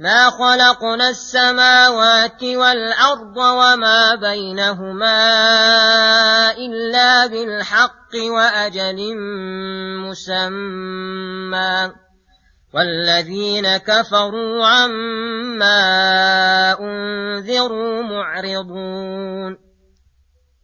ما خلقنا السماوات والأرض وما بينهما إلا بالحق وأجل مسمى والذين كفروا عما أنذروا معرضون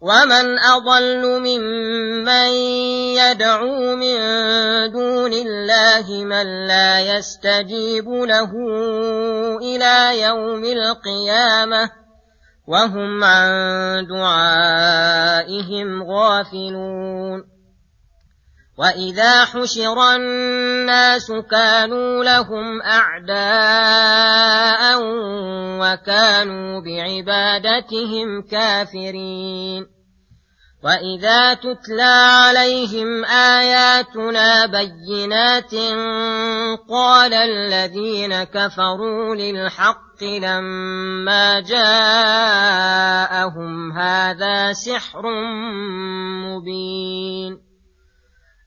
ومن أضل ممن يدعو من دون الله من لا يستجيب له إلى يوم القيامة وهم عن دعائهم غافلون وإذا حشر الناس كانوا لهم أعداء وكانوا بعبادتهم كافرين وإذا تتلى عليهم آياتنا بينات قال الذين كفروا للحق لما جاءهم هذا سحر مبين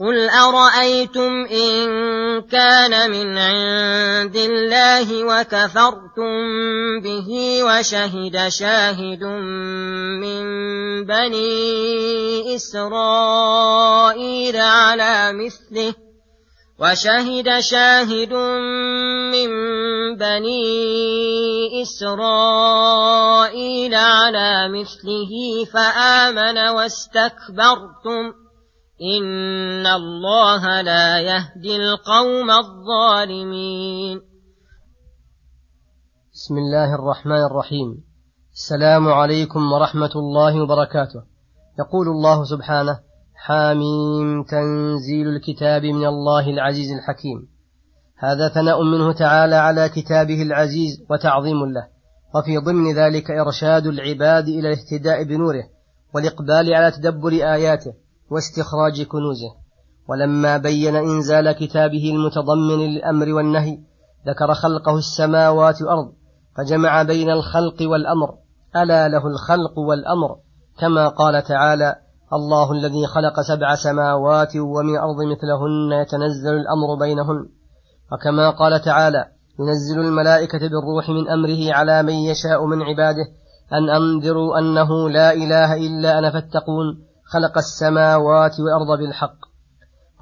قل أرأيتم إن كان من عند الله وكفرتم به وشهد شاهد من بني إسرائيل على مثله وشهد شاهد من بني إسرائيل على مثله فآمن واستكبرتم إن الله لا يهدي القوم الظالمين. بسم الله الرحمن الرحيم. السلام عليكم ورحمة الله وبركاته. يقول الله سبحانه حاميم تنزيل الكتاب من الله العزيز الحكيم. هذا ثناء منه تعالى على كتابه العزيز وتعظيم له. وفي ضمن ذلك إرشاد العباد إلى الاهتداء بنوره والإقبال على تدبر آياته. واستخراج كنوزه. ولما بين إنزال كتابه المتضمن للأمر والنهي ذكر خلقه السماوات والأرض فجمع بين الخلق والأمر. ألا له الخلق والأمر. كما قال تعالى الله الذي خلق سبع سماوات ومن الأرض مثلهن يتنزل الأمر بينهن. وكما قال تعالى ينزل الملائكة بالروح من أمره على من يشاء من عباده أن أنذروا أنه لا إله إلا أنا فاتقون. خلق السماوات والأرض بالحق.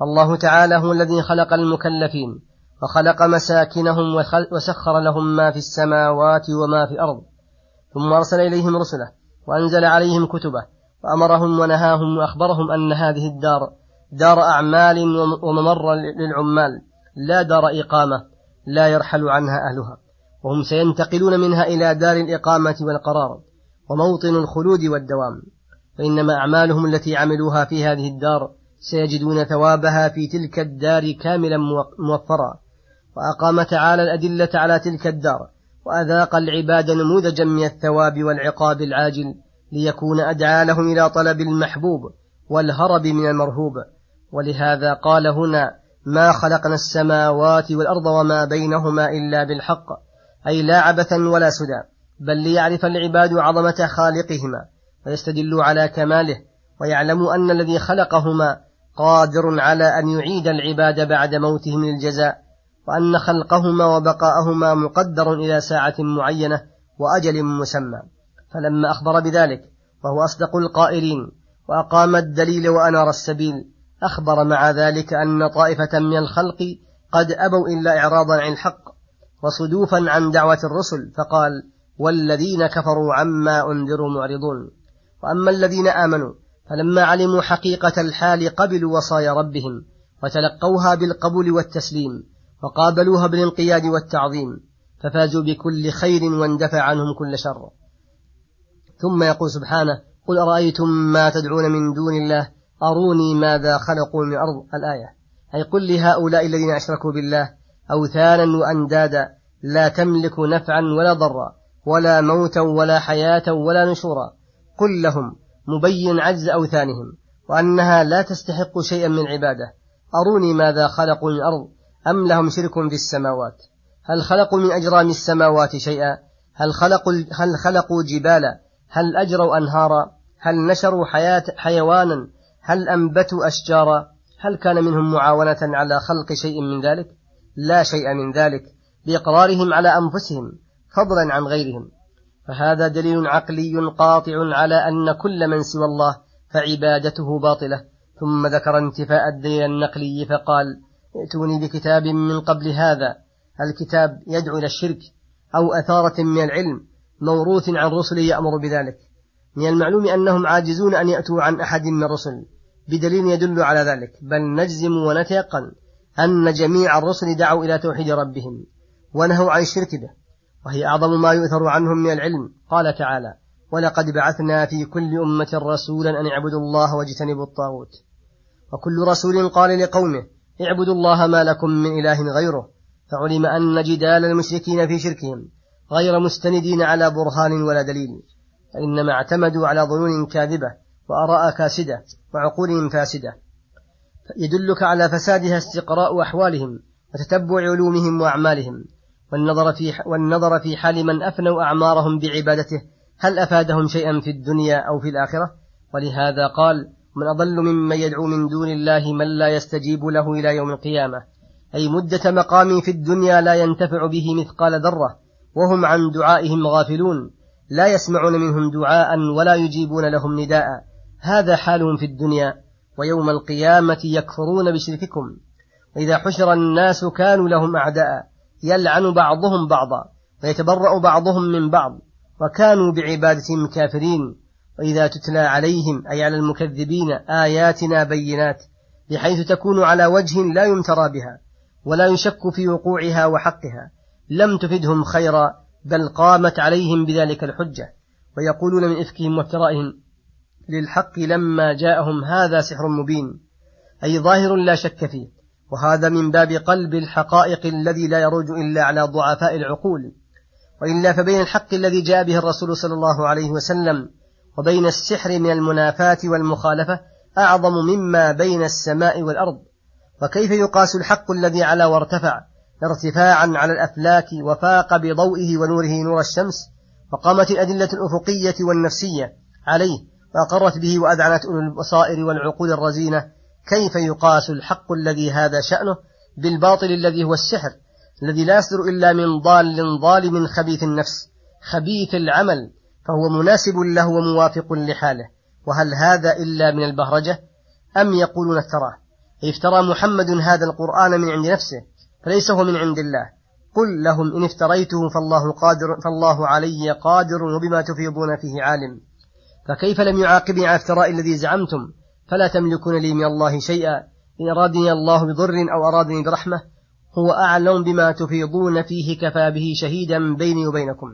فالله تعالى هو الذي خلق المكلفين وخلق مساكنهم وسخر لهم ما في السماوات وما في الأرض. ثم أرسل إليهم رسله وأنزل عليهم كتبه وأمرهم ونهاهم وأخبرهم أن هذه الدار دار أعمال وممر للعمال لا دار إقامة لا يرحل عنها أهلها. وهم سينتقلون منها إلى دار الإقامة والقرار وموطن الخلود والدوام. فإنما أعمالهم التي عملوها في هذه الدار سيجدون ثوابها في تلك الدار كاملا موفرا. وأقام تعالى الأدلة على تلك الدار وأذاق العباد نموذجا من الثواب والعقاب العاجل ليكون أدعى لهم إلى طلب المحبوب والهرب من المرهوب. ولهذا قال هنا ما خلقنا السماوات والأرض وما بينهما إلا بالحق أي لا عبثا ولا سدى بل ليعرف العباد عظمة خالقهما ويستدلوا على كماله ويعلموا أن الذي خلقهما قادر على أن يعيد العباد بعد موتهم للجزاء وأن خلقهما وبقاءهما مقدر إلى ساعة معينة وأجل مسمى. فلما أخبر بذلك وهو أصدق القائلين وأقام الدليل وأنار السبيل أخبر مع ذلك أن طائفة من الخلق قد أبوا إلا إعراضا عن الحق وصدوفا عن دعوة الرسل فقال والذين كفروا عما أنذروا معرضون. وأما الذين آمنوا فلما علموا حقيقة الحال قبلوا وصايا ربهم وتلقوها بالقبول والتسليم وقابلوها بالانقياد والتعظيم ففازوا بكل خير واندفع عنهم كل شر. ثم يقول سبحانه قل أرأيتم ما تدعون من دون الله؟ أروني ماذا خلقوا من الأرض الآية. أي قل لهؤلاء الذين أشركوا بالله أوثانا وأندادا لا تملك نفعا ولا ضرا ولا موتا ولا حياة ولا نشورا. قل لهم مبين عجز أوثانهم وأنها لا تستحق شيئا من عبادة. أروني ماذا خلقوا من الأرض أم لهم شرك في السماوات؟ هل خلقوا من أجرام السماوات شيئا؟ هل خلقوا, هل خلقوا جبالا؟ هل أجروا أنهارا؟ هل نشروا حياة حيوانا؟ هل أنبتوا أشجارا؟ هل كان منهم معاونة على خلق شيء من ذلك؟ لا شيء من ذلك بإقرارهم على أنفسهم فضلا عن غيرهم. فهذا دليل عقلي قاطع على أن كل من سوى الله فعبادته باطلة. ثم ذكر انتفاء الدليل النقلي فقال ائتوني بكتاب من قبل هذا. الكتاب يدعو إلى الشرك أو أثارة من العلم موروث عن رسل يأمر بذلك. من المعلوم أنهم عاجزون أن يأتوا عن أحد من الرسل بدليل يدل على ذلك. بل نجزم ونتيقن أن جميع الرسل دعوا إلى توحيد ربهم ونهوا عن الشرك به وهي أعظم ما يؤثر عنهم من العلم. قال تعالى ولقد بعثنا في كل أمة رسولا أن اعبدوا الله واجتنبوا الطاغوت. وكل رسول قال لقومه اعبدوا الله ما لكم من إله غيره. فعلم أن جدال المشركين في شركهم غير مستندين على برهان ولا دليل فإنما اعتمدوا على ظنون كاذبة وآراء كاسدة وعقولهم فاسدة. يدلك على فسادها استقراء أحوالهم وتتبع علومهم وأعمالهم. والنظر في والنظر في حال من أفنوا أعمارهم بعبادته هل أفادهم شيئا في الدنيا أو في الآخرة؟ ولهذا قال من أضل ممن يدعو من دون الله من لا يستجيب له إلى يوم القيامة. أي مدة مقام في الدنيا لا ينتفع به مثقال ذرة وهم عن دعائهم غافلون لا يسمعون منهم دعاء ولا يجيبون لهم نداء. هذا حالهم في الدنيا ويوم القيامة يكفرون بشرككم. وإذا حشر الناس كانوا لهم أعداء. يلعن بعضهم بعضا ويتبرأ بعضهم من بعض وكانوا بعبادتهم كافرين وإذا تتلى عليهم أي على المكذبين آياتنا بينات بحيث تكون على وجه لا يمترى بها ولا يشك في وقوعها وحقها لم تفدهم خيرا بل قامت عليهم بذلك الحجة. ويقولون من إفكهم وافترائهم للحق لما جاءهم هذا سحر مبين أي ظاهر لا شك فيه. وهذا من باب قلب الحقائق الذي لا يروج إلا على ضعفاء العقول. وإلا فبين الحق الذي جاء به الرسول صلى الله عليه وسلم وبين السحر من المنافاة والمخالفة أعظم مما بين السماء والأرض. وكيف يقاس الحق الذي على وارتفع؟ ارتفاعا على الأفلاك وفاق بضوئه ونوره نور الشمس فقامت الأدلة الأفقية والنفسية عليه وأقرت به وأذعنت أولو البصائر والعقول الرزينة كيف يقاس الحق الذي هذا شأنه بالباطل الذي هو السحر الذي لا يصدر إلا من ضال ظالم خبيث النفس خبيث العمل فهو مناسب له وموافق لحاله. وهل هذا إلا من البهرجة؟ أم يقولون افتراه؟ افترى محمد هذا القرآن من عند نفسه فليس هو من عند الله. قل لهم إن افتريته فالله قادر فالله علي قادر وبما تفيضون فيه عالم. فكيف لم يعاقبني على افتراء الذي زعمتم؟ فلا تملكون لي من الله شيئا. إن أرادني الله بضر أو أرادني برحمة هو أعلم بما تفيضون فيه كفى به شهيدا بيني وبينكم.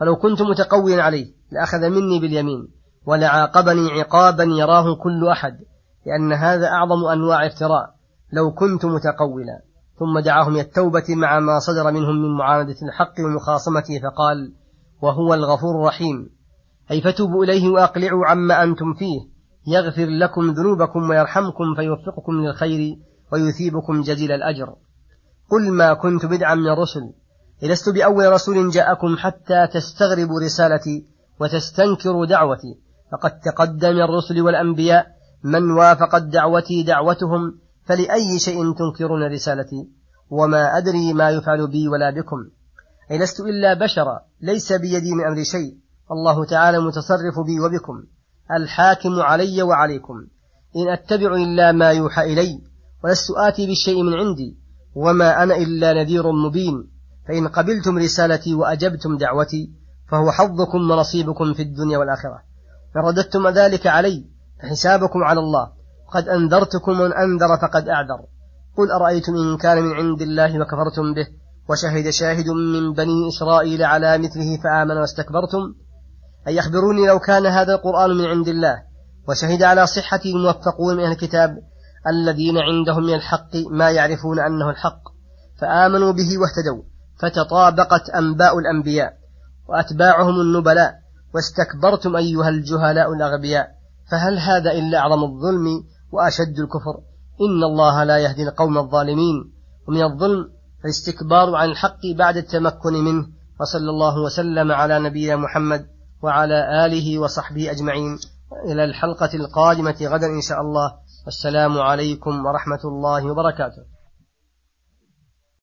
فلو كنت متقويا عليه لأخذ مني باليمين ولعاقبني عقابا يراه كل أحد لأن هذا أعظم أنواع افتراء. لو كنت متقولا. ثم دعاهم إلى التوبة مع ما صدر منهم من معاندة الحق ومخاصمته فقال وهو الغفور الرحيم. أي فتوبوا إليه وأقلعوا عما أنتم فيه. يغفر لكم ذنوبكم ويرحمكم فيوفقكم للخير ويثيبكم جزيل الأجر. قل ما كنت بدعا من الرسل لست بأول رسول جاءكم حتى تستغربوا رسالتي وتستنكروا دعوتي. فقد تقدم الرسل والأنبياء من وافقت دعوتي دعوتهم فلأي شيء تنكرون رسالتي؟ وما أدري ما يفعل بي ولا بكم. أي لست إلا بشرا ليس بيدي من أمر شيء. الله تعالى متصرف بي وبكم. الحاكم علي وعليكم. إن أتبع إلا ما يوحى إلي ولست آتي بالشيء من عندي وما أنا إلا نذير مبين. فإن قبلتم رسالتي وأجبتم دعوتي فهو حظكم ونصيبكم في الدنيا والآخرة. إن رددتم ذلك علي فحسابكم على الله. قد أنذرتكم من أنذر فقد أعذر. قل أرأيتم إن كان من عند الله وكفرتم به وشهد شاهد من بني إسرائيل على مثله فآمن واستكبرتم. أي يخبروني لو كان هذا القرآن من عند الله. وشهد على صحته الموفقون من أهل الكتاب الذين عندهم من الحق ما يعرفون أنه الحق فآمنوا به واهتدوا. فتطابقت أنباء الأنبياء وأتباعهم النبلاء واستكبرتم أيها الجهلاء الأغبياء. فهل هذا إلا أعظم الظلم وأشد الكفر؟ إن الله لا يهدي القوم الظالمين. ومن الظلم الاستكبار عن الحق بعد التمكن منه. وصلى الله وسلم على نبينا محمد وعلى آله وصحبه أجمعين. إلى الحلقة القادمة غدا إن شاء الله. والسلام عليكم ورحمة الله وبركاته.